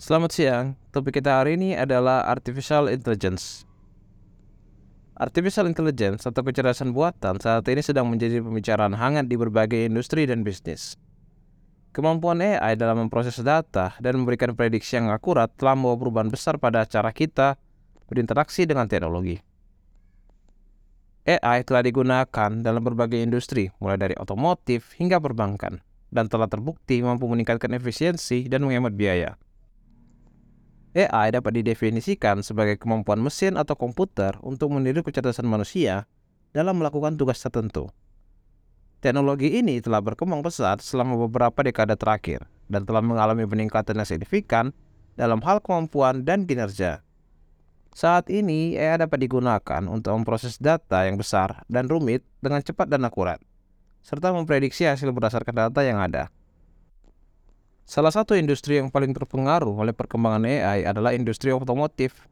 Selamat siang, topik kita hari ini adalah Artificial Intelligence. Artificial Intelligence atau kecerdasan buatan saat ini sedang menjadi pembicaraan hangat di berbagai industri dan bisnis. Kemampuan AI dalam memproses data dan memberikan prediksi yang akurat telah membawa perubahan besar pada cara kita berinteraksi dengan teknologi. AI telah digunakan dalam berbagai industri, mulai dari otomotif hingga perbankan, dan telah terbukti mampu meningkatkan efisiensi dan menghemat biaya. AI dapat didefinisikan sebagai kemampuan mesin atau komputer untuk meniru kecerdasan manusia dalam melakukan tugas tertentu. Teknologi ini telah berkembang pesat selama beberapa dekade terakhir dan telah mengalami peningkatan yang signifikan dalam hal kemampuan dan kinerja. Saat ini, AI dapat digunakan untuk memproses data yang besar dan rumit dengan cepat dan akurat, serta memprediksi hasil berdasarkan data yang ada. Salah satu industri yang paling terpengaruh oleh perkembangan AI adalah industri otomotif.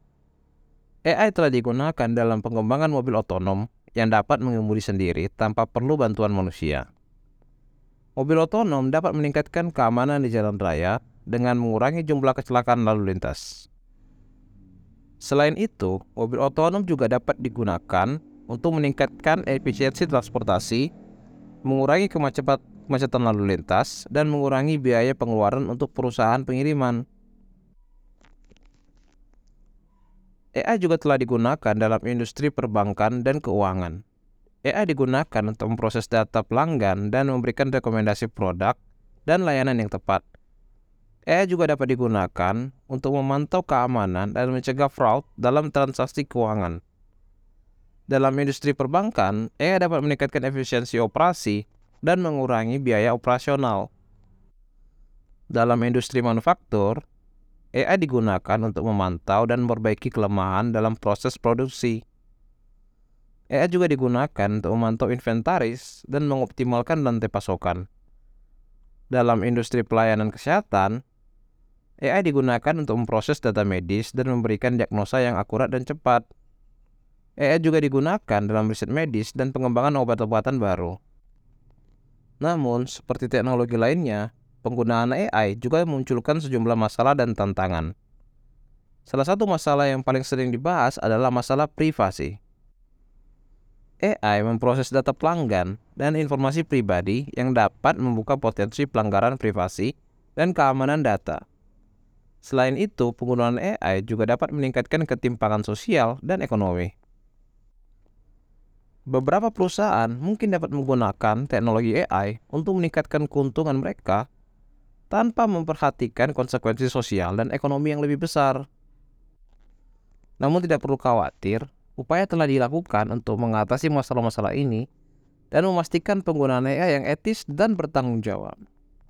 AI telah digunakan dalam pengembangan mobil otonom yang dapat mengemudi sendiri tanpa perlu bantuan manusia. Mobil otonom dapat meningkatkan keamanan di jalan raya dengan mengurangi jumlah kecelakaan lalu lintas. Selain itu, mobil otonom juga dapat digunakan untuk meningkatkan efisiensi transportasi, mengurangi kemacetan kemacetan lalu lintas, dan mengurangi biaya pengeluaran untuk perusahaan pengiriman. AI juga telah digunakan dalam industri perbankan dan keuangan. AI digunakan untuk memproses data pelanggan dan memberikan rekomendasi produk dan layanan yang tepat. AI juga dapat digunakan untuk memantau keamanan dan mencegah fraud dalam transaksi keuangan. Dalam industri perbankan, AI dapat meningkatkan efisiensi operasi dan mengurangi biaya operasional. Dalam industri manufaktur, AI digunakan untuk memantau dan memperbaiki kelemahan dalam proses produksi. AI juga digunakan untuk memantau inventaris dan mengoptimalkan rantai pasokan. Dalam industri pelayanan kesehatan, AI digunakan untuk memproses data medis dan memberikan diagnosa yang akurat dan cepat. AI juga digunakan dalam riset medis dan pengembangan obat-obatan baru. Namun, seperti teknologi lainnya, penggunaan AI juga memunculkan sejumlah masalah dan tantangan. Salah satu masalah yang paling sering dibahas adalah masalah privasi. AI memproses data pelanggan dan informasi pribadi yang dapat membuka potensi pelanggaran privasi dan keamanan data. Selain itu, penggunaan AI juga dapat meningkatkan ketimpangan sosial dan ekonomi. Beberapa perusahaan mungkin dapat menggunakan teknologi AI untuk meningkatkan keuntungan mereka tanpa memperhatikan konsekuensi sosial dan ekonomi yang lebih besar. Namun tidak perlu khawatir, upaya telah dilakukan untuk mengatasi masalah-masalah ini dan memastikan penggunaan AI yang etis dan bertanggung jawab.